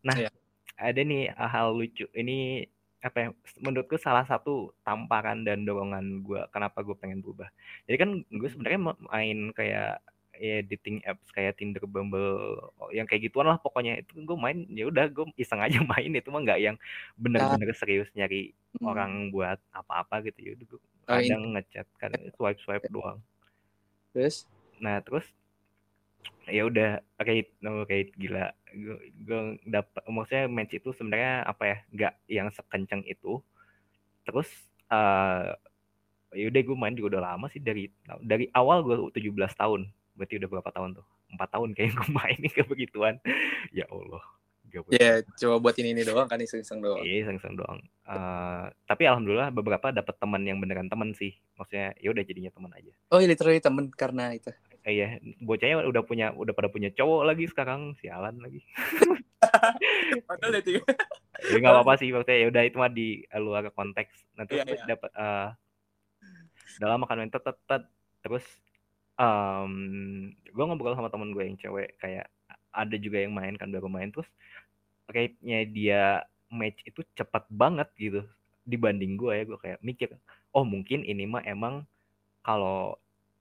Nah, yeah. ada nih hal lucu. Ini apa ya? Menurutku salah satu tamparan dan dorongan gue kenapa gue pengen berubah. Jadi kan gue sebenarnya main kayak ya dating apps kayak Tinder, Bumble, oh, yang kayak gituan lah pokoknya itu gue main ya udah gue iseng aja main itu mah nggak yang bener-bener serius nyari hmm. orang buat apa-apa gitu ya gue kadang oh, ngechat kan swipe swipe doang terus nah terus ya udah rate no rate gila gue, dapat maksudnya match itu sebenarnya apa ya nggak yang sekencang itu terus uh, ya udah gue main juga udah lama sih dari dari awal gue 17 tahun berarti udah berapa tahun tuh empat tahun kayak gue main ke begituan ya Allah Ya yeah, coba buat ini ini doang kan iseng-iseng doang. Iya iseng-iseng doang. Uh, tapi alhamdulillah beberapa dapat teman yang beneran teman sih. Maksudnya ya udah jadinya teman aja. Oh, iya, literally teman karena itu. Eh, iya, bocahnya udah punya udah pada punya cowok lagi sekarang, sialan lagi. Padahal itu. Ya nggak apa-apa sih maksudnya ya udah itu mah di luar konteks. Nanti yeah, yeah. dapat uh, dalam makan tet tet terus um, gue ngobrol sama temen gue yang cewek kayak ada juga yang main kan baru main terus rate-nya dia match itu cepat banget gitu dibanding gue ya gue kayak mikir oh mungkin ini mah emang kalau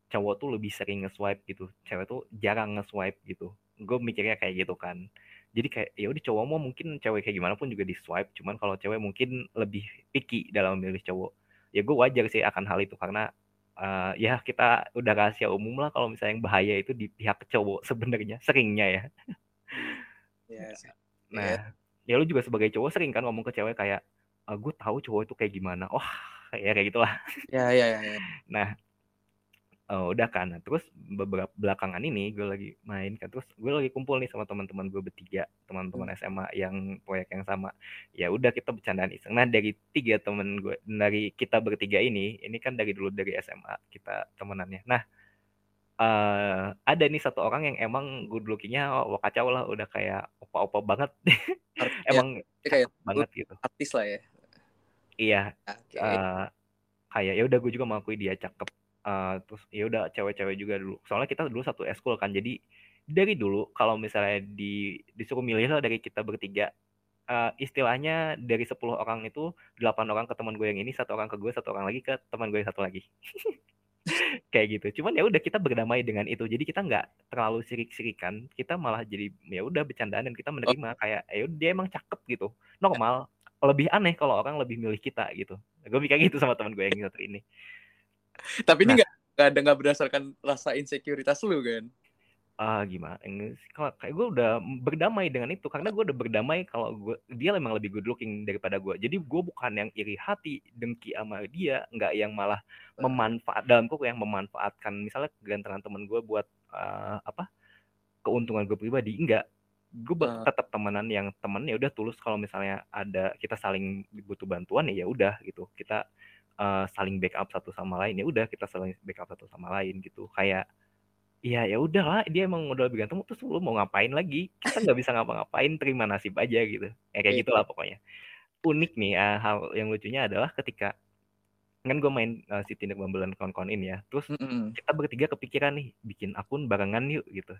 cowok tuh lebih sering nge-swipe gitu cewek tuh jarang nge-swipe gitu gue mikirnya kayak gitu kan jadi kayak ya udah cowok mau mungkin cewek kayak gimana pun juga di swipe cuman kalau cewek mungkin lebih picky dalam memilih cowok ya gue wajar sih akan hal itu karena uh, ya kita udah rahasia umum lah kalau misalnya yang bahaya itu di pihak cowok sebenarnya seringnya ya. Yes. Nah, yeah. ya lu juga sebagai cowok sering kan ngomong ke cewek kayak, e, gue tahu cowok itu kayak gimana. Wah, ya kayak gitulah. Ya, ya, ya. ya. Nah, Oh, udah kan. Nah, terus beberapa belakangan ini gue lagi main kan terus gue lagi kumpul nih sama teman-teman gue bertiga, teman-teman hmm. SMA yang proyek yang sama. Ya udah kita bercandaan iseng. Nah, dari tiga temen gue dari kita bertiga ini, ini kan dari dulu dari SMA kita temenannya. Nah, uh, ada nih satu orang yang emang good lookingnya oh, kacau lah udah kayak opa-opa banget. emang ya, kayak banget gitu. Artis lah ya. Iya. Okay. Uh, eh, kayak ya udah gue juga mengakui dia cakep Uh, terus ya udah cewek-cewek juga dulu. Soalnya kita dulu satu eskul kan. Jadi dari dulu kalau misalnya di disuruh milih lah dari kita bertiga uh, istilahnya dari 10 orang itu 8 orang ke teman gue yang ini, satu orang ke gue, satu orang lagi ke teman gue yang satu lagi. Kayak gitu. Cuman ya udah kita berdamai dengan itu. Jadi kita nggak terlalu sirik-sirikan. Kita malah jadi ya udah bercandaan dan kita menerima oh. kayak ya dia emang cakep gitu. Normal. Lebih aneh kalau orang lebih milih kita gitu. Gue mikir gitu sama teman gue yang satu ini. Tapi ini nah. nggak nah. ada nggak berdasarkan rasa insekuritas lu kan? Ah uh, gimana? Ini kalau kayak gue udah berdamai dengan itu karena gue udah berdamai kalau gue dia memang lebih good looking daripada gue. Jadi gue bukan yang iri hati dengki sama dia, nggak yang malah memanfaat dalam kok yang memanfaatkan misalnya kegantengan temen gue buat uh, apa keuntungan gue pribadi enggak gue uh. tetap temenan yang temen ya udah tulus kalau misalnya ada kita saling butuh bantuan ya ya udah gitu kita uh, saling backup satu sama lain ya udah kita saling backup satu sama lain gitu. Kayak Iya ya udahlah dia emang udah lebih ganteng terus lu mau ngapain lagi? Kita nggak bisa ngapa-ngapain terima nasib aja gitu. Ya kayak iya. gitulah pokoknya. Unik nih uh, hal yang lucunya adalah ketika kan gue main uh, si tindak bambelan kawan-kawan ini ya terus mm -hmm. kita bertiga kepikiran nih bikin akun barengan yuk gitu.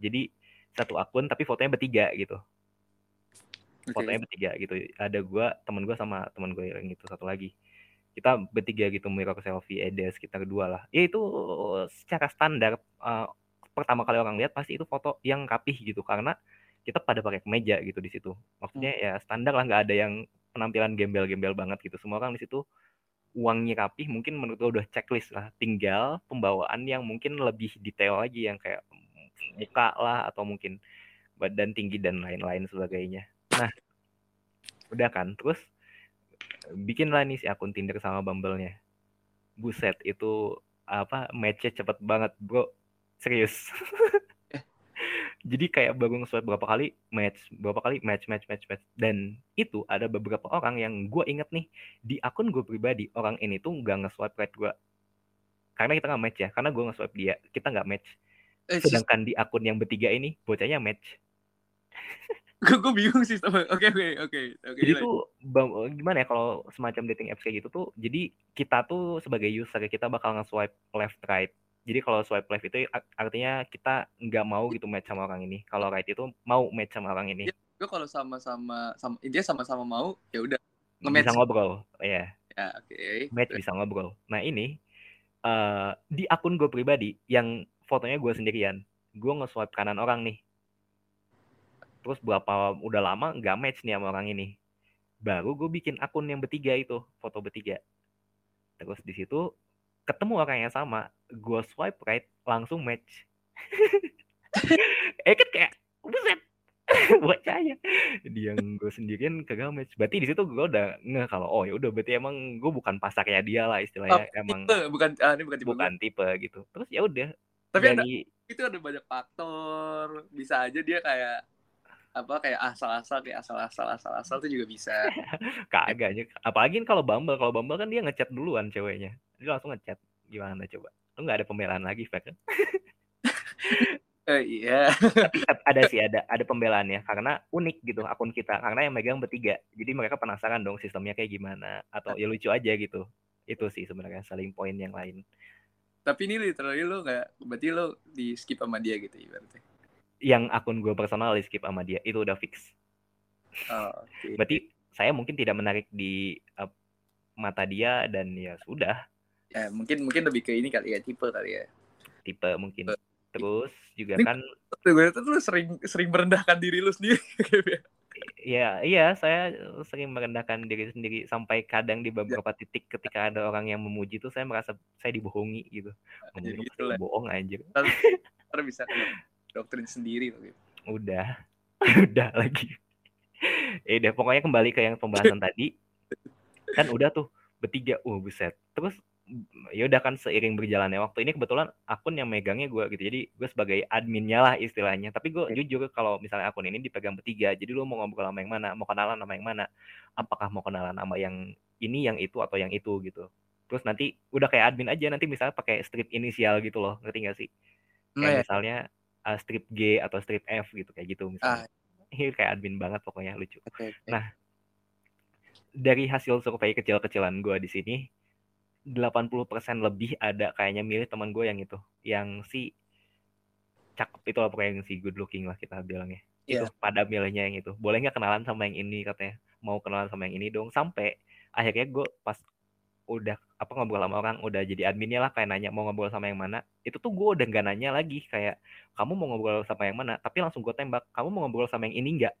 Jadi satu akun tapi fotonya bertiga gitu. Fotonya bertiga gitu. Ada gue teman gue sama teman gue yang itu satu lagi kita bertiga gitu mirror selfie ada sekitar dua lah. Ya itu secara standar uh, pertama kali orang lihat pasti itu foto yang rapih gitu karena kita pada pakai kemeja gitu di situ. Maksudnya hmm. ya standar lah nggak ada yang penampilan gembel-gembel banget gitu. Semua orang di situ uangnya rapih mungkin menurut gue udah checklist lah. Tinggal pembawaan yang mungkin lebih detail lagi yang kayak muka lah atau mungkin badan tinggi dan lain-lain sebagainya. Nah udah kan? Terus bikin lah nih si akun Tinder sama Bumble-nya. Buset, itu apa match-nya cepet banget, bro. Serius. Jadi kayak baru nge-swipe berapa kali match, berapa kali match, match, match, match. Dan itu ada beberapa orang yang gue inget nih, di akun gue pribadi, orang ini tuh nggak nge-swipe right gue. Karena kita nggak match ya, karena gue nge-swipe dia, kita nggak match. Eh, Sedangkan di akun yang bertiga ini, bocahnya match. gue bingung sih sama oke oke oke oke jadi tuh gimana ya kalau semacam dating apps kayak gitu tuh jadi kita tuh sebagai user kita bakal nge-swipe left right Jadi kalau swipe left itu artinya kita nggak mau gitu match sama orang ini. Kalau right itu mau match sama orang ini. Ya, gue kalau sama-sama sama intinya sama-sama mau ya udah bisa ngobrol. Iya. Ya, oke. Okay. Match bisa ngobrol. Nah, ini uh, di akun gue pribadi yang fotonya gue sendirian. Gue nge-swipe kanan orang nih. Terus berapa udah lama nggak match nih sama orang ini. Baru gue bikin akun yang bertiga itu, foto bertiga. Terus di situ ketemu orang yang sama, gue swipe right, langsung match. eh kan kayak, buset, bocahnya dia yang gue sendirian kagak match berarti di situ gue udah nge kalau oh ya udah berarti emang gue bukan pasarnya dia lah istilahnya oh, emang tipe, bukan ah, ini bukan tipe bukan gue. tipe gitu terus ya udah tapi dari... ada, itu ada banyak faktor bisa aja dia kayak apa kayak asal-asal kayak asal-asal asal-asal tuh juga bisa kagak apalagi kalau Bumble kalau Bumble kan dia ngechat duluan ceweknya dia langsung ngechat gimana coba lu nggak ada pembelaan lagi Fek kan Uh, iya. Tapi ada sih ada ada pembelaannya karena unik gitu akun kita karena yang megang bertiga. Jadi mereka penasaran dong sistemnya kayak gimana atau ya lucu aja gitu. Itu sih sebenarnya saling poin yang lain. Tapi ini literally lo nggak berarti lo di skip sama dia gitu ibaratnya. Yang akun gue personal di skip sama dia itu udah fix. Oh, okay. Berarti saya mungkin tidak menarik di uh, mata dia dan ya sudah. Ya mungkin mungkin lebih ke ini kali ya tipe kali ya. Tipe mungkin. Terus juga ini, kan gue tuh lu sering sering merendahkan diri lu sendiri Iya, iya, saya sering merendahkan diri sendiri sampai kadang di beberapa ya. titik ketika ada orang yang memuji tuh saya merasa saya dibohongi gitu. Ngomong gitu bohong aja. Karena bisa doktrin sendiri gitu. Udah. udah lagi. Ya udah pokoknya kembali ke yang pembahasan tadi. Kan udah tuh bertiga, uh buset. Terus ya udah kan seiring berjalannya waktu ini kebetulan akun yang megangnya gue gitu jadi gue sebagai adminnya lah istilahnya tapi gue jujur kalau misalnya akun ini dipegang bertiga jadi lu mau ngobrol sama yang mana mau kenalan sama yang mana apakah mau kenalan sama yang ini yang itu atau yang itu gitu terus nanti udah kayak admin aja nanti misalnya pakai strip inisial gitu loh ngerti gak sih kayak oh, misalnya uh, strip G atau strip F gitu kayak gitu misalnya ah. ini kayak admin banget pokoknya lucu okay, okay. nah dari hasil survei kecil-kecilan gue di sini 80% lebih ada kayaknya milih teman gue yang itu yang si cakep itu apa yang si good looking lah kita bilangnya yeah. itu pada milihnya yang itu boleh nggak kenalan sama yang ini katanya mau kenalan sama yang ini dong sampai akhirnya gue pas udah apa ngobrol sama orang udah jadi adminnya lah kayak nanya mau ngobrol sama yang mana. Itu tuh gue udah gak nanya lagi kayak kamu mau ngobrol sama yang mana? Tapi langsung gue tembak kamu mau ngobrol sama yang ini enggak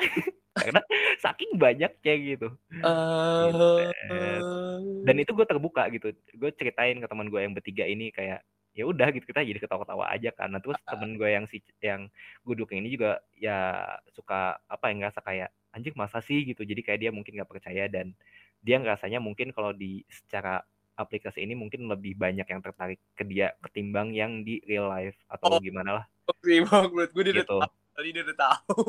karena saking banyak kayak gitu. Uh... Dan itu gue terbuka gitu. Gue ceritain ke teman gue yang bertiga ini kayak ya udah gitu. Kita jadi ketawa-ketawa aja karena terus uh, temen gue yang si yang guduk ini juga ya suka apa yang ngerasa kayak anjing masa sih? Gitu. Jadi kayak dia mungkin nggak percaya dan dia ngerasanya mungkin kalau di secara aplikasi ini mungkin lebih banyak yang tertarik ke dia ketimbang yang di real life atau oh, gimana lah. Oke, menurut gue dia gitu. udah tahu. dia udah tahu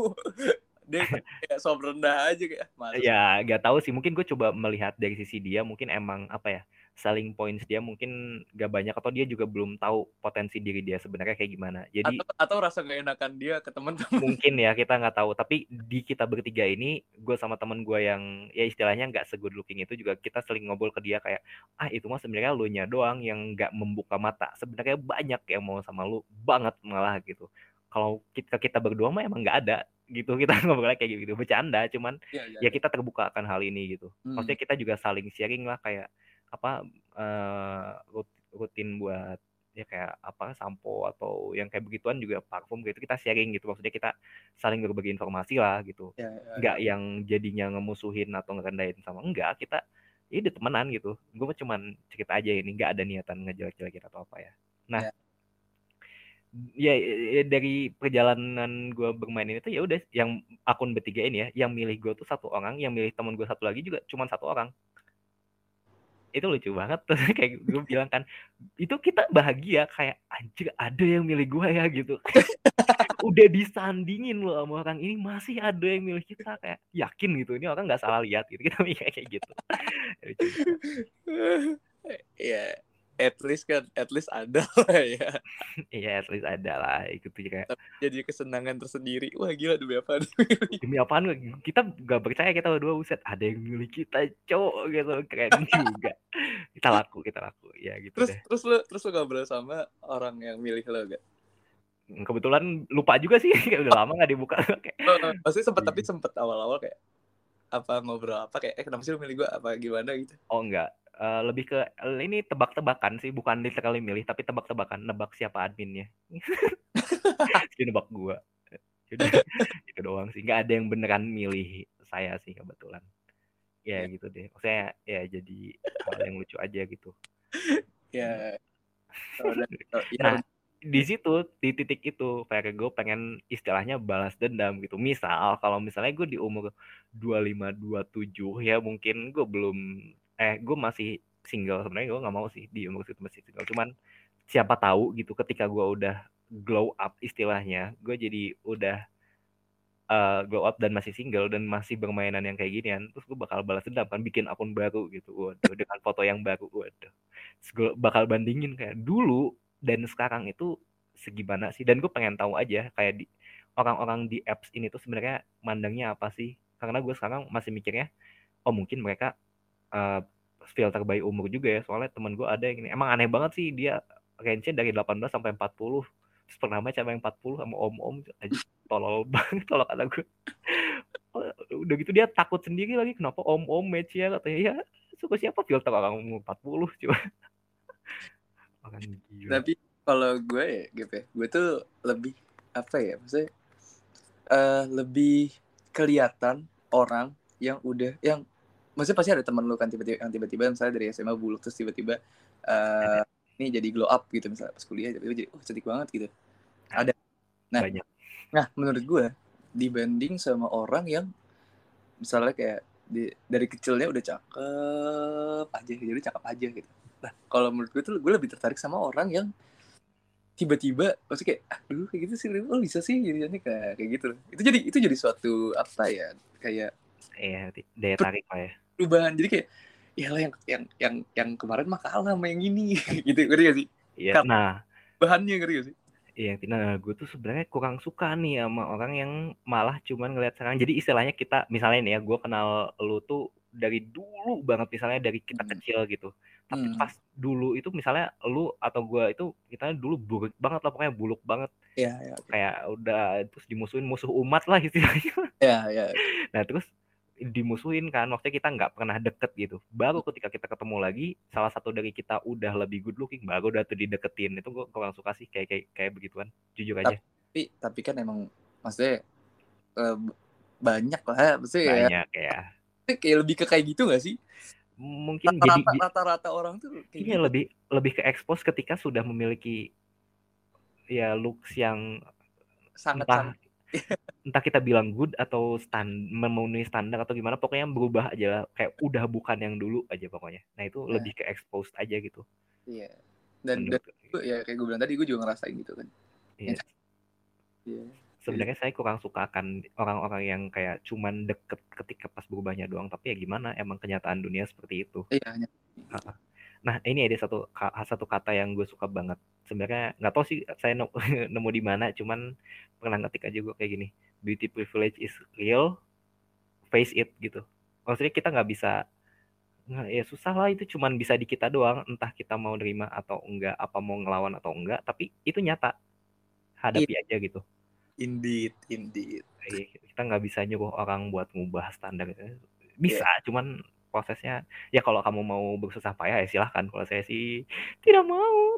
dia kayak sob rendah aja kayak ya gak tahu sih mungkin gue coba melihat dari sisi dia mungkin emang apa ya selling points dia mungkin gak banyak atau dia juga belum tahu potensi diri dia sebenarnya kayak gimana. Jadi atau, atau rasa gak enakan dia ke teman-teman? Mungkin ya kita nggak tahu. Tapi di kita bertiga ini gue sama temen gue yang ya istilahnya nggak segood looking itu juga kita sering ngobrol ke dia kayak ah itu mah sebenarnya lu nya doang yang nggak membuka mata. Sebenarnya banyak yang mau sama lu banget malah gitu. Kalau kita kita berdua mah emang nggak ada gitu. Kita ngobrol kayak gitu. Bercanda cuman ya, ya, ya kita terbuka akan hal ini gitu. Hmm. maksudnya kita juga saling sharing lah kayak apa uh, rutin buat ya kayak apa sampo atau yang kayak begituan juga parfum gitu kita sharing gitu. Maksudnya kita saling berbagi informasi lah gitu. Ya, ya, nggak ya. yang jadinya ngemusuhin atau ngerendahin sama enggak kita ya udah temenan gitu. Gue cuman cerita aja ini nggak ada niatan ngejelek-jelekin atau apa ya. Nah ya. ya, ya dari perjalanan gue bermain ini tuh ya udah yang akun bertiga ini ya yang milih gue tuh satu orang yang milih teman gue satu lagi juga cuma satu orang itu lucu banget tuh. Kayak gue bilang kan itu kita bahagia kayak anjir ada yang milih gue ya gitu. Udah disandingin loh sama orang ini masih ada yang milih kita kayak yakin gitu ini orang nggak salah lihat gitu. Kita mikir kayak gitu. Ya at least kan at least ada lah ya. Iya at least ada lah itu tuh kayak jadi kesenangan tersendiri. Wah gila demi apa demi apaan? Kita gak percaya kita berdua buset. Ada yang milih kita cowok gitu keren juga. Kita laku kita laku. Ya gitu terus deh. terus lu terus lu ngobrol sama orang yang milih lo gak kebetulan lupa juga sih. Kayak udah lama gak dibuka. Kayak Oh, maksudnya sempet Iya. tapi sempet awal-awal kayak apa ngobrol apa kayak eh kenapa sih lu milih gue apa gimana? gitu. Oh enggak Eh, lebih ke ini tebak-tebakan sih bukan literally milih tapi tebak-tebakan nebak siapa adminnya. Jadi nebak gua. Jadi itu doang sih nggak ada yang beneran milih saya sih kebetulan. Ya gitu deh. Maksudnya ya jadi hal yang lucu aja gitu. Ya. Ya, Nah, di situ di titik itu kayak gue pengen istilahnya balas dendam gitu. Misal kalau misalnya gue di umur 25 27 ya mungkin gue belum eh gue masih single sebenarnya gue nggak mau sih di umur situ masih single. Cuman siapa tahu gitu ketika gue udah glow up istilahnya, gue jadi udah eh, glow up dan masih single dan masih bermainan yang kayak ginian, terus gue bakal balas dendam kan bikin akun baru gitu, waduh dengan foto yang baru, waduh. Gue bakal bandingin kayak dulu dan sekarang itu segimana sih dan gue pengen tahu aja kayak di orang-orang di apps ini tuh sebenarnya mandangnya apa sih karena gue sekarang masih mikirnya oh mungkin mereka eh, filter by umur juga ya. Soalnya temen gue ada yang ini. Emang aneh banget sih dia range dari 18 sampai 40 terus pernah match sama yang 40 sama om-om. Aja tolol banget kalau kata gue udah gitu dia takut sendiri lagi kenapa om-om match ya katanya ya suka siapa filter orang umur 40 coba orang tapi kalau gue ya gitu ya gue tuh lebih apa ya maksudnya eh lebih kelihatan orang yang udah yang maksudnya pasti ada teman lu kan tiba-tiba yang tiba-tiba misalnya dari SMA buluk terus tiba-tiba eh ini jadi glow up gitu misalnya pas kuliah tiba-tiba jadi oh cantik banget gitu. Ada. Nah banyak. nah menurut gue dibanding sama orang yang misalnya kayak di, dari kecilnya udah cakep aja jadi cakep aja gitu. Nah kalau menurut gue tuh gue lebih tertarik sama orang yang tiba-tiba maksudnya kayak aduh kayak gitu sih oh bisa sih? Jadi jadi kayak kayak gitu. Itu jadi itu jadi suatu apa ya kayak Iya, daya tarik lah ya. perubahan jadi kayak ya lah yang yang yang yang kemarin mah kalah sama yang ini gitu ngerti gak sih Iya. Kap- Nah, bahannya ngerti gak sih iya, nah gue tuh sebenarnya kurang suka nih sama orang yang malah cuman ngeliat sekarang. Jadi istilahnya kita, misalnya nih ya, gue kenal lu tuh dari dulu banget, misalnya dari kita Hmm. kecil gitu. Tapi Hmm. pas dulu itu misalnya lu atau gue itu kita dulu buruk banget lah, pokoknya buluk banget. ya ya Kayak udah terus dimusuhin musuh umat lah istilahnya. ya ya Nah terus dimusuhin kan, maksudnya kita nggak pernah deket gitu. Baru ketika kita ketemu lagi, salah satu dari kita udah lebih good looking, baru udah tuh dideketin. Itu gue kurang suka sih kayak kayak kayak begituan, jujur aja. tapi tapi kan emang maksudnya eh, banyak lah ya. maksudnya ya, Banyak ya. kayak lebih ke kayak gitu gak sih Mungkin jadi rata-rata rata-rata orang tuh kayak iya gitu. lebih lebih ke expose ketika sudah memiliki ya looks yang sangat entah sangat entah kita bilang good atau stand memenuhi standar atau gimana pokoknya berubah aja lah. kayak udah bukan yang dulu aja pokoknya. Nah itu Nah. lebih ke expose aja gitu. Iya. Dan dan gue ya kayak gue bilang tadi gue juga ngerasain gitu kan. Iya. iya. Sebenarnya saya kurang suka akan orang-orang yang kayak cuman deket ketika pas berubahnya doang. Tapi ya gimana emang kenyataan dunia seperti itu. Iya Ha-ha. nah ini ada satu satu kata yang gue suka banget sebenarnya nggak tahu sih saya nemu, nemu di mana cuman pernah ngetik aja gue kayak gini beauty privilege is real face it gitu. Maksudnya kita nggak bisa nggak ya susah lah itu cuman bisa di kita doang entah kita mau nerima atau enggak apa mau ngelawan atau enggak tapi itu nyata. Hadapi aja gitu. Indeed indeed. Iya, kita nggak bisa nyuruh orang buat ngubah standar bisa cuman prosesnya. Ya kalau kamu mau bersusah payah ya silahkan. Kalau saya sih tidak mau.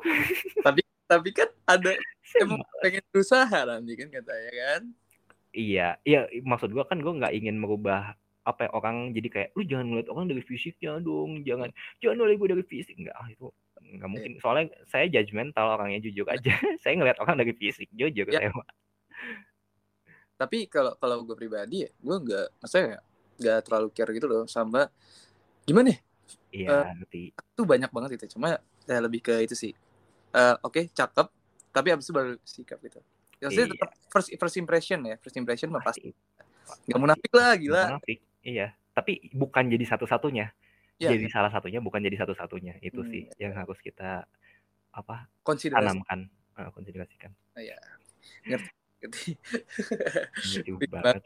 Tapi kan ada Saya emang pengen berusaha nanti kan katanya kan? Iya iya maksud gua kan gua nggak ingin merubah apa ya, orang jadi kayak lu jangan ngeliat orang dari fisiknya dong jangan jangan nilai gue dari fisik. Enggak ah, itu nggak mungkin. Soalnya saya judgmental orangnya jujur aja. Saya ngeliat orang dari fisik jujur Ya. saya tapi kalau kalau gue pribadi ya gue nggak maksudnya nggak terlalu care gitu loh sama gimana ya iya ngerti tuh banyak banget itu cuma ya lebih ke itu sih Eh, oke cakep tapi abis itu baru sikap gitu ya, Iya. tetap first first impression ya first impression mah pasti nggak munafik lah gila munafik iya tapi bukan jadi satu-satunya Iya jadi kan? salah satunya bukan jadi satu-satunya itu Hmm, sih iya. yang harus kita apa Konsiderasi. tanamkan uh, konsiderasikan Iya. Ngerti. ngerti. banget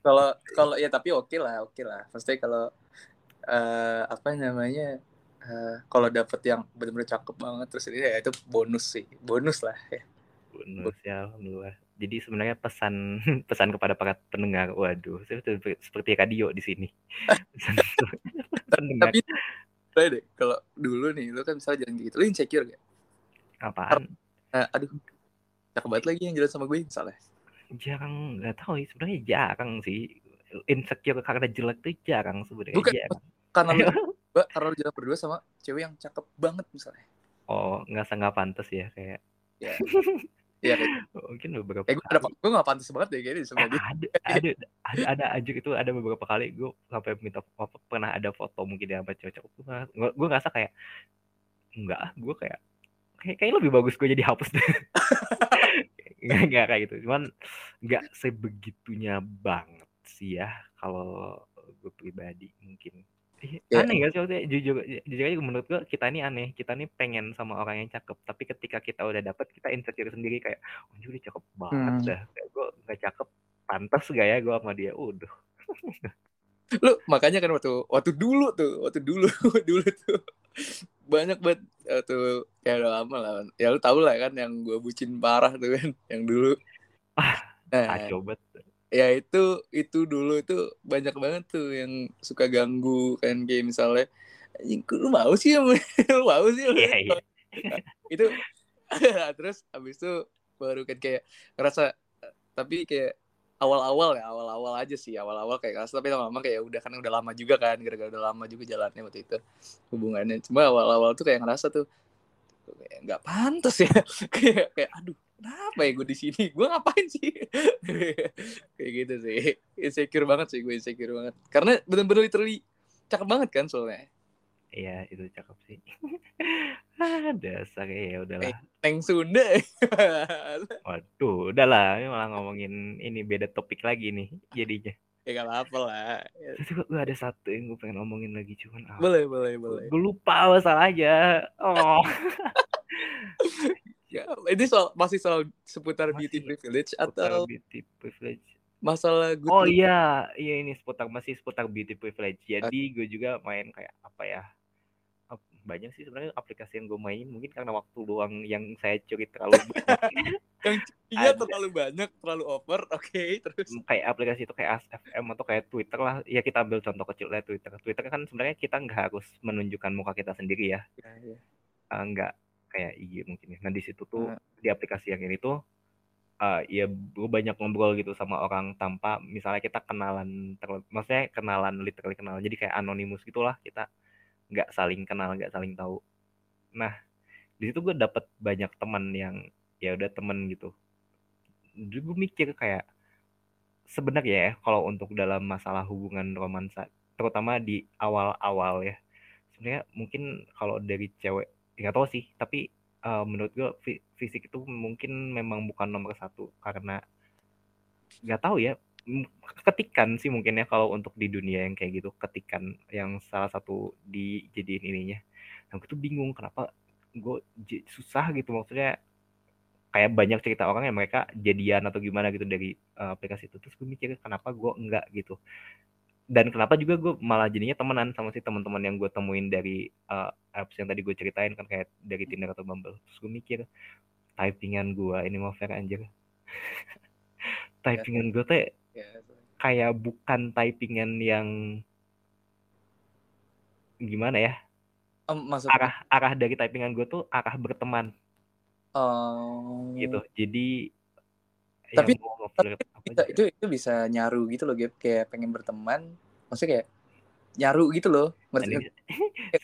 kalau kalau ya tapi oke lah oke lah. Pasti kalau eh apa namanya eh, kalau dapet yang benar-benar cakep banget terus ini ya itu bonus sih. Bonus lah ya. Bonus ya alhamdulillah. Jadi sebenarnya pesan pesan kepada para pendengar waduh saya seperti, seperti radio di sini. Pendengar. tapi deh kalau dulu nih lu kan misalnya jalan gitu lu insecure gak apaan? Nah, aduh cakep banget lagi yang jalan sama gue misalnya jarang nggak tahu sih sebenarnya jarang sih. Insecure karena jelek tuh jarang sebenarnya Bukan. jarang. karena berdua, karena jalan berdua sama cewek yang cakep banget misalnya. Oh nggak nggak pantas ya kayak. Ya. Iya, mungkin beberapa kayak gue ada kali. gue gak pantas banget deh kayaknya Eh, sama dia. ada ada ada ada aja itu ada beberapa kali gue sampai minta apa pernah ada foto mungkin dia sama cewek cakep gue gue ngerasa kayak enggak ah gue kayak kayak kayak lebih bagus gue jadi hapus deh nggak nggak kayak gitu. Cuman nggak sebegitunya banget sih ya kalau gue pribadi mungkin. Ih, Ya. aneh gak sih maksudnya? Jujur jujur aja menurut gue kita ini aneh. Kita ini pengen sama orang yang cakep tapi ketika kita udah dapet kita insecure sendiri kayak oh udah cakep banget Hmm. dah. Kayak gue nggak cakep pantas gak ya gue sama dia? Udah lu makanya kan waktu waktu dulu tuh waktu dulu dulu tuh banyak banget waktu ya udah lama lah. Ya lu tau lah kan yang gue bucin parah tuh kan yang dulu. Ah, nah banget. ya itu itu dulu itu banyak banget tuh yang suka ganggu kan kayak misalnya "Anjing, kok lu mau sih lu mau sih sama iya iya. Itu terus habis itu baru kan kayak ngerasa tapi kayak awal-awal ya awal-awal aja sih awal-awal kayak ngerasa tapi lama-lama kayak udah kan udah lama juga kan gara-gara udah lama juga jalannya waktu itu hubungannya. Cuma awal-awal tuh kayak ngerasa tuh kayak nggak pantas ya. Kayak kayak aduh kenapa ya gue di sini? Gue ngapain sih? Kayak gitu sih. Insecure banget sih gue insecure banget. Karena bener-bener literally cakep banget kan soalnya iya itu cakep sih. Ah dasar ya udahlah. Neng Sunda. Waduh udahlah ini malah ngomongin ini beda topik lagi nih jadinya. Ya gak apa-apa lah. Terus gue ada satu yang gue pengen ngomongin lagi cuman ah, boleh boleh boleh. gue lupa masalahnya. Oh. Ya ini soal masih soal seputar Masih beauty privilege seputar atau beauty privilege? masalah good oh iya iya ini seputar masih seputar beauty privilege. Jadi gue juga main kayak apa ya banyak sih sebenarnya aplikasi yang gue main mungkin karena waktu luang yang saya curi terlalu banyak. Yang cutinya ada. terlalu banyak terlalu over oke terus? Kayak aplikasi itu kayak ASFM atau kayak Twitter lah. Ya kita ambil contoh kecil lah Twitter. Twitter kan sebenarnya kita nggak harus menunjukkan muka kita sendiri ya. Ya, ya. Eh, nggak kayak IG mungkin ya. Nah di situ tuh Hmm. di aplikasi yang ini tuh eh ya gue banyak ngobrol gitu sama orang tanpa misalnya kita kenalan terlalu maksudnya kenalan literally kenalan. Jadi kayak anonimus gitulah kita nggak saling kenal nggak saling tahu. Nah di situ gue dapet banyak teman yang ya udah temen gitu. Jadi gue mikir kayak sebenarnya ya kalau untuk dalam masalah hubungan romansa terutama di awal-awal ya sebenarnya mungkin kalau dari cewek nggak tahu sih tapi eh, menurut gue fi- fisik itu mungkin memang bukan nomor satu karena nggak tahu ya ketikan sih mungkin ya kalau untuk di dunia yang kayak gitu. Ketikan yang salah satu dijadiin ininya. Nah gue tuh bingung kenapa gue susah gitu. Maksudnya kayak banyak cerita orang yang mereka jadian atau gimana gitu dari eh, aplikasi itu. Terus gue mikir kenapa gue enggak gitu. Dan kenapa juga gue malah jadinya temenan sama si teman-teman yang gue temuin dari eh, apps yang tadi gue ceritain kan kayak dari Tinder atau Bumble. Terus gue mikir typingan gue ini mau fair anjir. Typingan gue tuh ya. kayak bukan typingan yang gimana ya? Em, maksudnya? Arah arah dari typingan gue tuh arah berteman. Oh, gitu jadi Tapi- mau tapi bisa, juga. itu itu bisa nyaru gitu loh Gap. Kayak pengen berteman maksudnya kayak nyaru gitu loh. Ngerti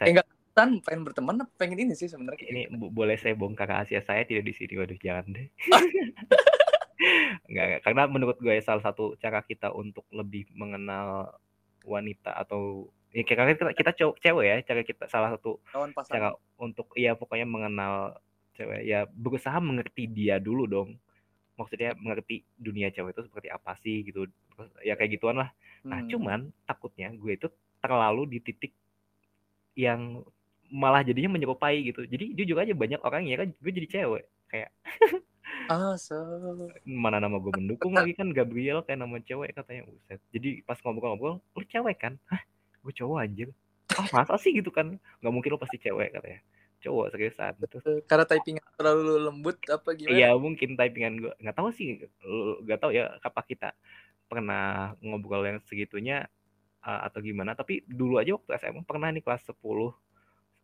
enggak kan pengen berteman pengen ini sih sebenarnya ini bo- boleh saya bongkar rahasia saya tidak di sini waduh jangan deh Enggak, enggak. karena menurut gue salah satu cara kita untuk lebih mengenal wanita atau ya karena kita, kita cowok cewek ya cara kita salah satu cara untuk ya pokoknya mengenal cewek. Ya berusaha mengerti dia dulu dong. Maksudnya mengerti dunia cewek itu seperti apa sih gitu. Ya kayak gituan lah. Nah Hmm. cuman takutnya gue itu terlalu di titik yang malah jadinya menyerupai gitu. Jadi jujur aja banyak orang ya kan gue jadi cewek. Kayak Ah, so. mana nama gue mendukung lagi kan Gabriel kayak nama cewek katanya Uset. jadi pas ngobrol-ngobrol lu cewek kan? Hah? Gue cowok anjir. Ah masa sih? Gitu kan. Nggak mungkin lu pasti cewek katanya. Cowok seriusan. Terus Karena typingnya terlalu lembut apa gimana? Iya mungkin typingan gue nggak tahu sih. Nggak tahu ya apa kita pernah ngobrol yang segitunya uh, atau gimana. Tapi dulu aja waktu SMA pernah nih kelas 10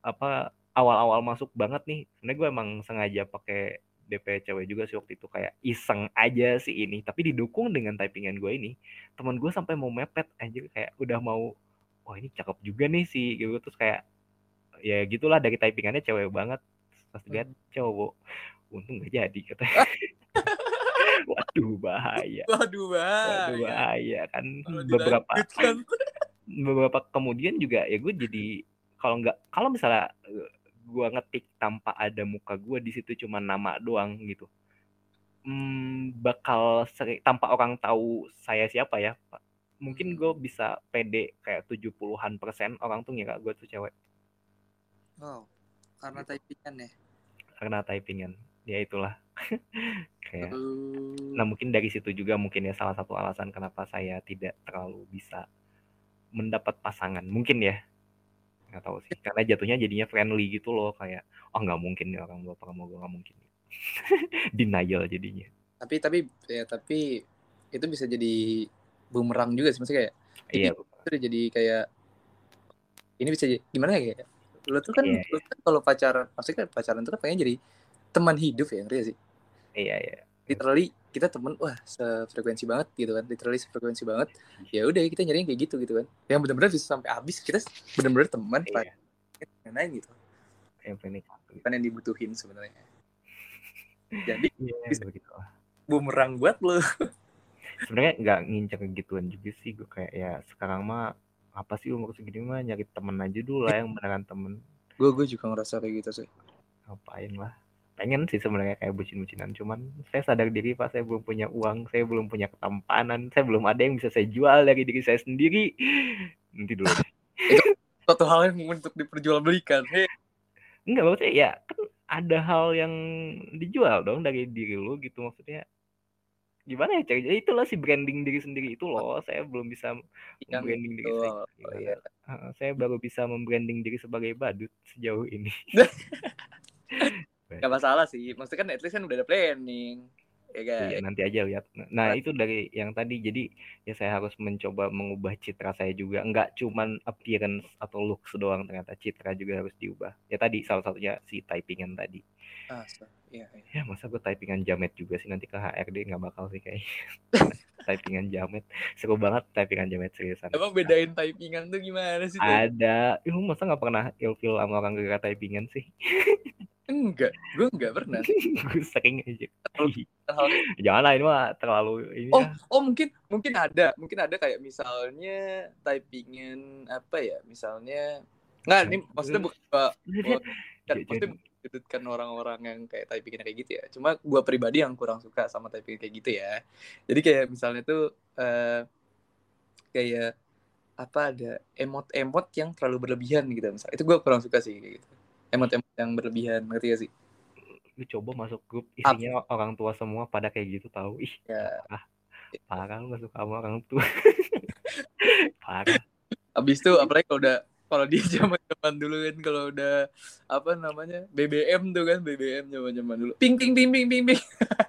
apa awal-awal masuk banget nih. Sebenarnya gue emang sengaja pakai DP cewek juga sih waktu itu kayak iseng aja sih ini. Tapi didukung dengan typingan gue ini teman gue sampai mau mepet anjir kayak udah mau wah ini cakep juga nih sih gitu. Terus kayak ya gitulah dari typingannya cewek banget. Pas lihat cowok untung gak jadi katanya. Waduh bahaya. Waduh, waduh bahaya. bahaya. Kan Kalau beberapa beberapa kemudian juga ya gue jadi kalau nggak kalau misalnya gue ngetik tanpa ada muka gue di situ cuma nama doang gitu hmm, bakal sering tanpa orang tahu saya siapa ya Pak. mungkin gue bisa pede kayak 70-an persen orang tuh ngira gue tuh cewek Wow. Karena Gitu. typingan ya. karena typingan ya itulah kayak Aduh. Nah mungkin dari situ juga mungkin ya salah satu alasan kenapa saya tidak terlalu bisa mendapat pasangan. Mungkin ya. Nggak tahu sih. Karena jatuhnya jadinya friendly gitu loh. Kayak, oh nggak mungkin nih orang baper sama gue. Nggak mungkin. Denial jadinya. Tapi tapi ya tapi itu bisa jadi bumerang juga sih maksudnya kayak Iya. itu udah jadi kayak ini bisa jadi gimana ya kayak lu tuh kan, Iya, lu kan kalau pacaran maksudnya pacaran tuh kan pengen jadi teman hidup ya ngerti sih Iya, iya. Literally kita temen wah sefrekuensi banget gitu kan literally sefrekuensi banget ya udah kita nyari yang kayak gitu gitu kan yang benar-benar bisa sampai habis kita benar-benar teman Iya. lain gitu Yang penting. bukan yang dibutuhin sebenarnya jadi Iya, Bisa. begitu bumerang buat lu Sebenarnya nggak ngincer gituan juga sih. Gue kayak ya sekarang mah apa sih umur segini mah nyari temen aja dulu lah yang beneran temen. gue gue juga ngerasa kayak gitu sih ngapain lah pengen sih sebenarnya kayak bucin-bucinan cuman saya sadar diri pak saya belum punya uang saya belum punya ketampanan saya belum ada yang bisa saya jual dari diri saya sendiri. Nanti dulu. Deh. suatu hal yang untuk diperjualbelikan. Hei. Enggak maksudnya ya kan ada hal yang dijual dong dari diri lu gitu maksudnya. Gimana ya cari jadi itulah si branding diri sendiri itu loh. Saya belum bisa yang membranding diri itu saya. Oh, iya. Heeh, saya baru bisa membranding diri sebagai badut sejauh ini Gak masalah sih maksudnya kan at least kan udah ada planning ya kan Iya, nanti aja lihat. Nah, itu dari yang tadi. Jadi, ya saya harus mencoba mengubah citra saya juga. Enggak cuman appearance atau looks doang, ternyata citra juga harus diubah. Ya tadi, salah satunya si typingan tadi. ah, so, iya, iya. Ya, masa gue typingan jamet juga sih nanti ke HRD nggak bakal sih kayaknya. typingan jamet. Seru banget typingan jamet seriusan. emang bedain typingan tuh gimana sih? Ada. Ih, lu masa nggak pernah ilfil sama orang gara typingan sih? enggak gue enggak pernah. Gue sering aja. Jangan lah, ini mah terlalu ini oh ya. oh mungkin mungkin ada mungkin ada kayak misalnya typingan apa ya misalnya nggak ini maksudnya bukan gua- gua- kan Jadi- maksudnya orang-orang yang kayak typingan kayak gitu ya. Cuma gua pribadi yang kurang suka sama typingan kayak gitu ya. Jadi kayak misalnya tuh eh, kayak apa ada emot-emot yang terlalu berlebihan gitu misalnya itu gua kurang suka sih kayak gitu emot-emot yang berlebihan ngerti gak sih? Lu coba masuk grup isinya orang tua semua pada kayak gitu tahu ih ya. parah. Lu gak suka sama orang tua. Parah. Abis itu apalagi kalau udah kalau di zaman zaman dulu kan kalau udah apa namanya BBM tuh kan BBM zaman zaman dulu. Ping ping ping ping ping ping.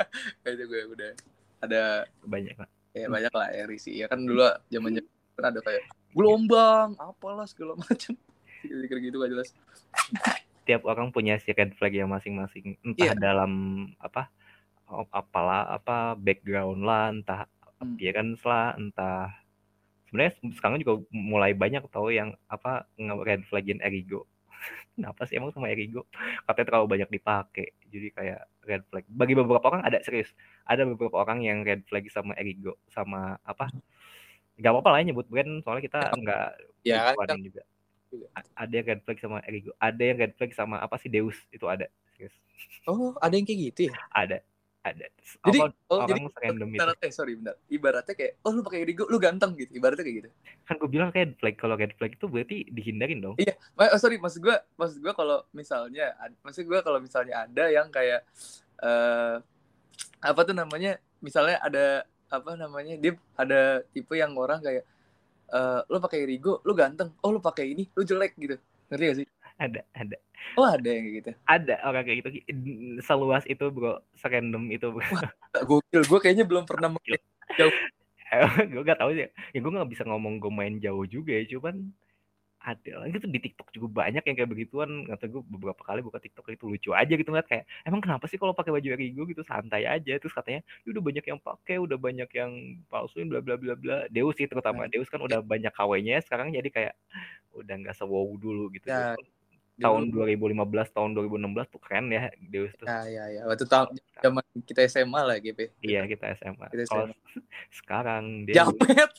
Kayak itu gue udah. Ada banyak lah. Ya banyak lah ya risi. Ya kan dulu zaman zaman kan ada kayak gelombang apalah segala macam. Kayak gitu gak jelas tiap orang punya si red flag yang masing-masing. Entah Iya. dalam apa apalah apa background lah entah Hmm. appearance lah entah. Sebenarnya sekarang juga mulai banyak tau yang apa red flagin Erigo. Kenapa sih emang sama Erigo? Katanya terlalu banyak dipakai jadi kayak red flag. Bagi beberapa orang ada serius. Ada beberapa orang yang red flag sama Erigo sama apa nggak apa-apa lah ya nyebut brand soalnya kita nggak ya gituan kan. juga ada yang red flag sama Erigo ada yang red flag sama apa sih Deus itu ada serius oh ada yang kayak gitu ya ada ada Jadi, apa oh, jadi orang serandom itu ibaratnya sorry bentar. Ibaratnya kayak oh lu pakai Rigo lu ganteng gitu. Ibaratnya kayak gitu. kan gue bilang red flag kalau red flag itu berarti dihindarin dong Iya, oh, sorry maksud gua maksud gua kalau misalnya maksud gua kalau misalnya ada yang kayak eh apa tuh namanya? Misalnya ada apa namanya? Dia ada tipe yang orang kayak eh lu pakai Rigo, lu ganteng. Oh, lu pakai ini, lu jelek gitu. Ngerti gak sih? ada ada Oh, ada yang kayak gitu. ada orang kayak gitu seluas itu bro serandom itu bro Gokil, gua kayaknya belum pernah pakai gue gak tahu sih ya gue nggak bisa ngomong gue main jauh juga ya cuman ada lah gitu di TikTok juga banyak yang kayak begituan. Kata gue beberapa kali buka TikTok itu lucu aja gitu ngeliat kayak emang kenapa sih kalau pakai baju Erigo gitu? Santai aja. Terus katanya "Ya udah banyak yang pakai udah banyak yang palsuin bla bla bla bla. Deus sih terutama Deus kan udah banyak KW-nya sekarang jadi kayak udah nggak sewow dulu gitu. Ya, tahun 2015 tahun 2016 tuh keren ya Deus tuh. Ya, ya, ya. Waktu tahun zaman kita SMA lah, GP. iya kita SMA Kita SMA. sekarang Deus Jamet.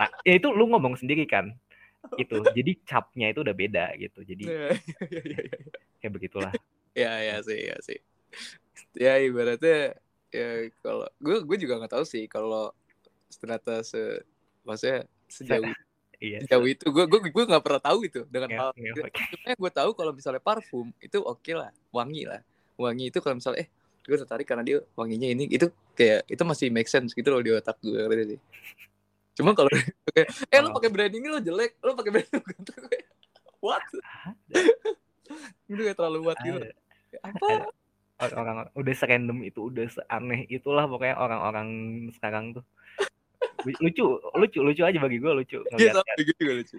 Nah, ya itu lu ngomong sendiri kan. Itu. Jadi capnya itu udah beda gitu. Jadi Ya, ya, ya, ya. kayak begitulah. ya ya sih ya sih ya ibaratnya ya kalau gue gue juga nggak tahu sih kalau ternyata se maksudnya sejauh Iya. sejauh itu gue gue gue nggak pernah tahu itu dengan hal cuma gue tahu kalau misalnya parfum itu oke lah wangi lah wangi itu kalau misalnya eh gue tertarik karena dia wanginya ini itu kayak itu masih make sense gitu loh di otak gue gitu sih cuma kalau kayak, eh lo Kalau- pakai brand ini lo jelek lo pakai brand ini what? Itu kayak terlalu what gitu. Apa? Orang-orang udah serandom itu, udah seaneh itulah pokoknya orang-orang sekarang tuh. Lu- Lucu, lucu, lucu aja bagi gue lucu. Iya, sama gue lucu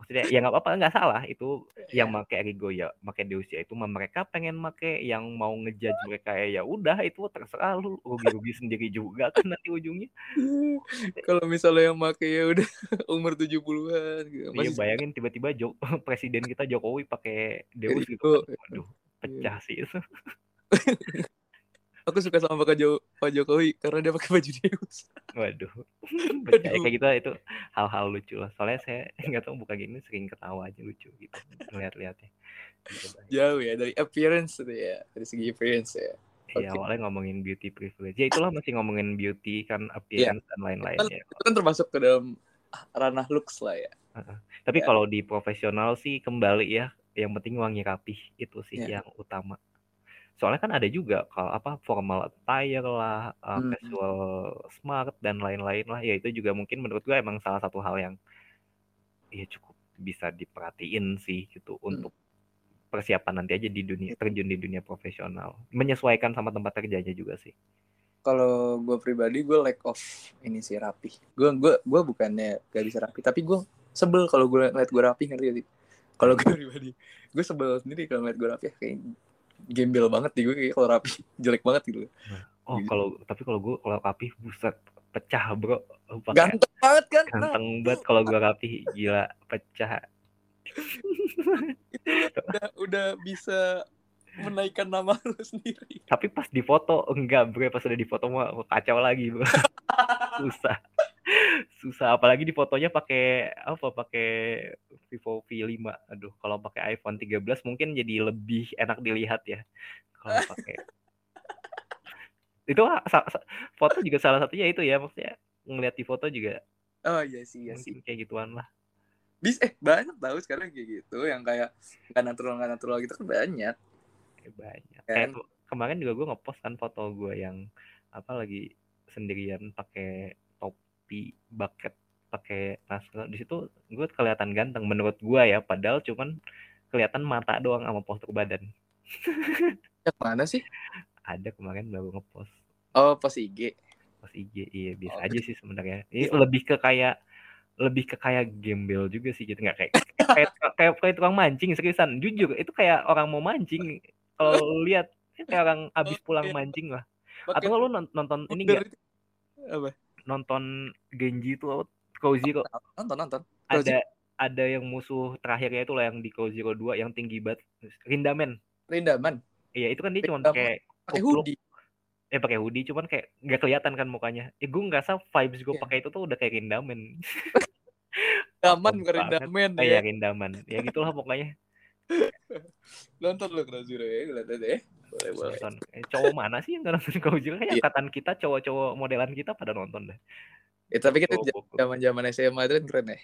maksudnya ya nggak apa-apa, nggak salah itu Iya. yang make Erigo ya, make Deus ya itu mereka pengen make yang mau ngejudge mereka ya ya udah itu terserah lu rugi-rugi sendiri juga kan nanti ujungnya. Kalau misalnya yang make ya udah umur 70-an gitu. Iya Masih bayangin tiba-tiba Jo- presiden kita Jokowi pakai Deus gitu kan. Waduh, pecah sih itu. Aku suka sama Pak Jo Pak Jokowi karena dia pakai baju Deus. Waduh. Aduh. Kayak gitu itu hal-hal lucu lah. Soalnya saya nggak tahu buka gini sering ketawa aja lucu gitu ngeliat-liatnya. Bang. Jauh ya dari appearance itu ya, dari segi appearance ya. Iya, Oke. awalnya ngomongin beauty privilege. Ya itulah masih ngomongin beauty kan appearance dan lain-lain Kan, ya. itu kan termasuk ke dalam ranah looks lah ya. Tapi ya. kalau di profesional sih kembali ya, yang penting wangi rapih itu sih Ya. yang utama. Soalnya kan ada juga kalau apa formal attire lah, uh, Hmm. casual smart dan lain-lain lah. Ya itu juga mungkin menurut gue emang salah satu hal yang ya cukup bisa diperhatiin sih gitu Hmm. untuk persiapan nanti aja di dunia terjun di dunia profesional. Menyesuaikan sama tempat kerjanya juga sih. Kalau gue pribadi gue lack of ini sih rapi. Gue gue gue bukannya gak bisa rapi, tapi gue sebel kalau gue ngeliat gue rapi ngerti gak sih? Kalau gue pribadi, gue sebel sendiri kalau ngeliat gue rapi kayak gembel banget di gue kayak kalau rapi jelek banget gitu. Oh, Gitu. kalau tapi kalau gue kalau rapih buset pecah, Bro. Pakai Ganteng banget kan? Nah, ganteng banget kalau gue rapih, gila pecah. udah udah bisa menaikkan nama lu sendiri. Tapi pas di foto enggak, Bro. Pas udah di foto mah kacau lagi, Bro. Susah. Susah apalagi di fotonya pakai apa? Pakai Vivo V5. Aduh, kalau pakai iPhone 13 mungkin jadi lebih enak dilihat ya. Kalau pakai itu foto juga salah satunya itu ya maksudnya ngeliat di foto juga Oh iya sih, iya sih. kayak gituan lah Bis eh banyak tahu sekarang kayak gitu yang kayak nggak natural nggak natural gitu kan banyak. Banyak Kan? kayak kemarin juga gue ngepost kan foto gue yang apa lagi sendirian pakai topi bucket pakai masker di situ gue kelihatan ganteng menurut gue ya padahal cuman kelihatan mata doang sama postur badan. Yang mana sih? ada kemarin baru ngepost. Oh pas IG. pas IG iya biasa Oh, aja sih sebenarnya. Ini lebih ke kayak lebih ke kayak gembel juga sih gitu. Nggak kayak kayak kayak kayak tukang mancing seriusan. Jujur itu kayak orang mau mancing. Kalau lihat kayak orang abis pulang mancing lah. Atau lu non- nonton ini bundar nggak? itu. Apa? Nonton Genji itu Cow Zero Nonton nonton. ada ada yang musuh terakhirnya itu lah yang di Cow Zero 2 yang tinggi banget Rindamen Rindaman iya itu kan dia cuma Rindaman. pakai pakai hoodie. eh pakai hoodie cuman kayak nggak kelihatan kan mukanya eh gue ngerasa vibes gue Iya. pakai itu tuh udah kayak Rindaman Cakep bukan. Rindaman kayak ya. Rindaman ya gitulah pokoknya nonton Crow Zero ya gue liat deh boleh boleh. Nonton. Eh, cowok mana sih yang nonton? Crow Zero kayak angkatan kita cowok-cowok modelan kita pada nonton deh. Eh, tapi kita Cowok- zaman zaman SMA itu kan keren ya.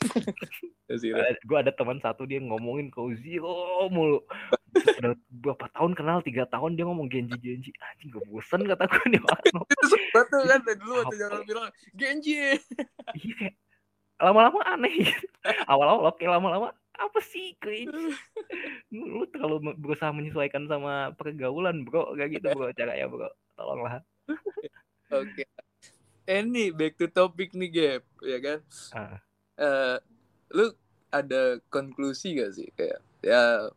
Gue ada teman satu dia ngomongin Crow Zero mulu. Udah berapa tahun kenal? Tiga tahun dia ngomong Genji Genji. Anjing gue bosen kata gue nih itu sempet tuh kan dari dulu waktu zaman bilang Genji. Iya kayak lama-lama aneh. Awal-awal oke lama-lama apa sih cringe lu terlalu berusaha menyesuaikan sama pergaulan bro. Gak gitu bro caranya bro. Tolonglah. Oke. Eh nih back to topic nih Gap ya kan? Ah. Eh, lu ada konklusi gak sih? Kayak ya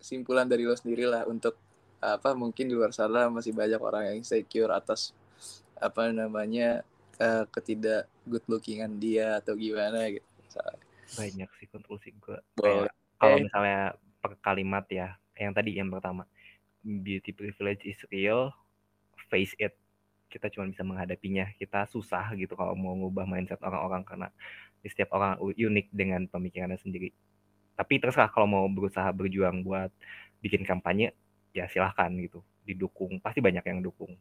simpulan dari lo sendiri lah untuk apa mungkin di luar sana masih banyak orang yang insecure atas apa namanya eh, ketidak good lookingan dia atau gimana gitu Misalnya. Banyak sih konklusi gue kayak kalau misalnya per kalimat ya yang tadi yang pertama. Beauty privilege is real face it. Kita cuma bisa menghadapinya. Kita susah gitu kalau mau ngubah mindset orang-orang karena di setiap orang unik dengan pemikirannya sendiri. Tapi terserah kalau mau berusaha berjuang buat bikin kampanye ya silahkan gitu. Didukung. Pasti banyak yang dukung.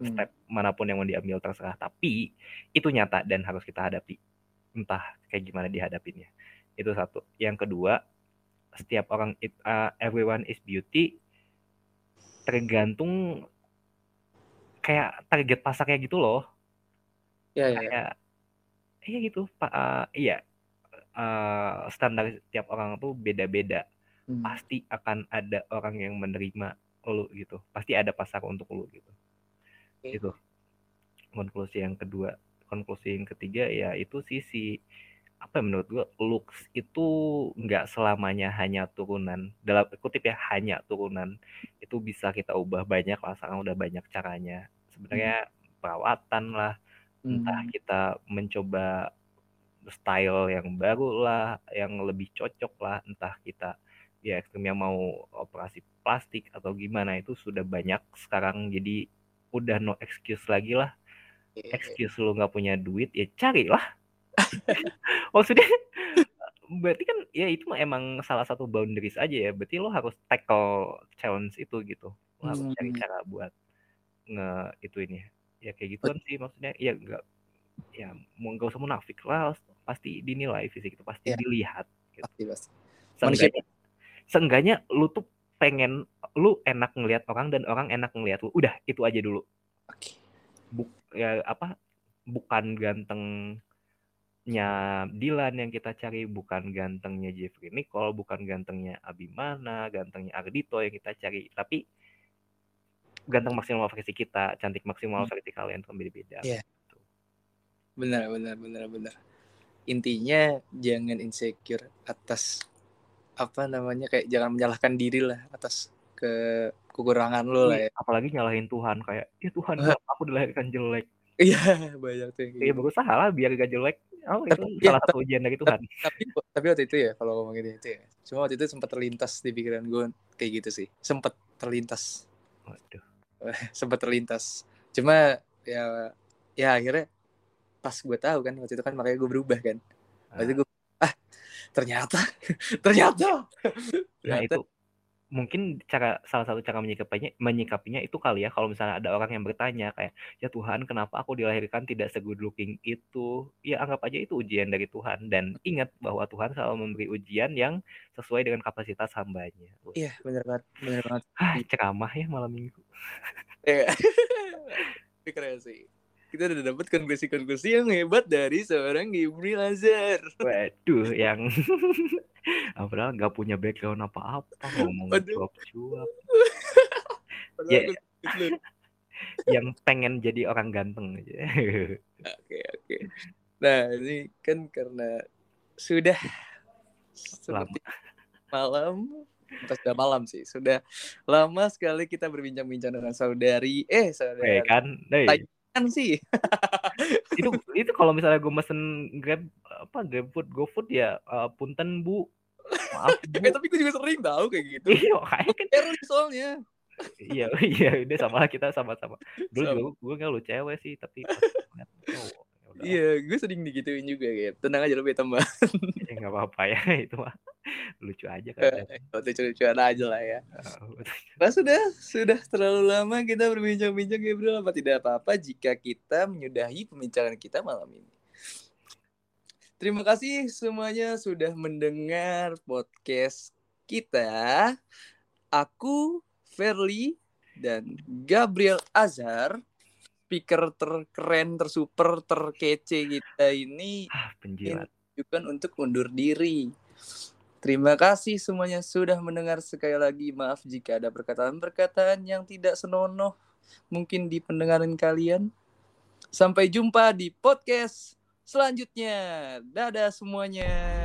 Hmm. step mana pun yang mau diambil terserah. Tapi itu nyata dan harus kita hadapi entah kayak gimana dihadapinnya. Itu satu. Yang kedua setiap orang it, uh, everyone is beauty tergantung kayak target pasarnya gitu loh. Ya ya, ya. kayak iya gitu pak uh, iya uh, standar setiap orang tuh beda-beda. Hmm. pasti akan ada orang yang menerima lu gitu. Pasti ada pasar untuk lu gitu. Oke. itu. Konklusi yang kedua konklusi yang ketiga ya itu sisi apa ya menurut gua looks itu nggak selamanya hanya turunan dalam kutip ya hanya turunan itu bisa kita ubah banyak lah sekarang udah banyak caranya sebenarnya perawatan lah entah Hmm. kita mencoba style yang baru lah, yang lebih cocok lah, entah kita ya ekstrimnya mau operasi plastik atau gimana itu sudah banyak sekarang jadi udah no excuse lagi lah. Excuse lu nggak punya duit ya carilah. Maksudnya berarti kan ya itu mah emang salah satu boundaries aja ya. Berarti lo harus tackle challenge itu gitu. Lo harus cari Hmm. cara buat nge itu ini ya. Kayak gituan sih maksudnya. Ya nggak ya mau nggak usah munafik lah. Pasti dinilai fisik itu pasti Ya. dilihat gitu. pasti pasti. Seenggaknya seenggaknya lu tuh pengen lu enak ngelihat orang dan orang enak ngelihat lu. Udah itu aja dulu. Oke Buk, ya apa bukan gantengnya Dilan yang kita cari bukan gantengnya Jeffrey Nicole bukan gantengnya Abimana gantengnya Ardito yang kita cari tapi ganteng maksimal versi kita cantik maksimal Hmm. versi kalian tuh beda-beda Iya. benar benar benar benar intinya jangan insecure atas apa namanya kayak jangan menyalahkan diri lah atas ke kekurangan lo lah Iya, ya. apalagi nyalahin Tuhan kayak ya Tuhan kenapa aku dilahirkan jelek. Iya banyak tuh yang kayak ya gitu. berusaha lah biar gak jelek. Oh itu Tapi- salah satu ujian dari Tuhan. tapi tapi waktu itu ya kalau ngomongin itu ya cuma waktu itu sempat terlintas di pikiran gue kayak gitu sih sempat terlintas. Waduh. Sempat terlintas. Cuma ya ya akhirnya pas gue tahu kan waktu itu kan makanya gue berubah kan. Waktu itu gue ah ternyata ternyata. Nah Ternyata- itu mungkin cara salah satu cara menyikapinya menyikapinya itu kali ya kalau misalnya ada orang yang bertanya kayak ya Tuhan kenapa aku dilahirkan tidak segood looking itu ya anggap aja itu ujian dari Tuhan dan ingat bahwa Tuhan selalu memberi ujian yang sesuai dengan kapasitas hambanya. Iya bener banget bener banget ah, ceramah ya malam minggu. Iya. Keren sih. Kita udah dapet konklusi-konklusi yang hebat dari seorang Gibri Lazar. Waduh yang padahal nggak punya background apa-apa ngomong cuap-cuap Ya. yang pengen jadi orang ganteng aja. Oke, oke. Nah, ini kan karena sudah seperti malam, bukan sudah malam sih, sudah lama sekali kita berbincang-bincang dengan saudari, eh saudari Ya kan? Hey. Kan sih. itu itu kalau misalnya gue mesen grab apa grab food gofood ya eh, punten bu maaf bu Eh, tapi gue juga sering tahu kayak gitu. iya makanya kan soalnya. iya iya udah sama lah kita sama-sama dulu Sama. gue nggak lu cewek sih tapi pas udah. Iya, gue sering digituin juga kayak tenang aja lebih tambah. ya nggak apa-apa ya itu mah lucu aja kan. Lucu-lucuan aja lah ya. Nah sudah, sudah terlalu lama kita berbincang-bincang Gabriel apa tidak apa-apa jika kita menyudahi pembincangan kita malam ini. Terima kasih semuanya sudah mendengar podcast kita. Aku, Verly, dan Gabriel Azhar, speaker terkeren, tersuper, terkece kita ini ah, penjilat. untuk undur diri. Terima kasih semuanya sudah mendengar sekali lagi. Maaf jika ada perkataan-perkataan yang tidak senonoh mungkin di pendengaran kalian. Sampai jumpa di podcast selanjutnya. Dadah semuanya.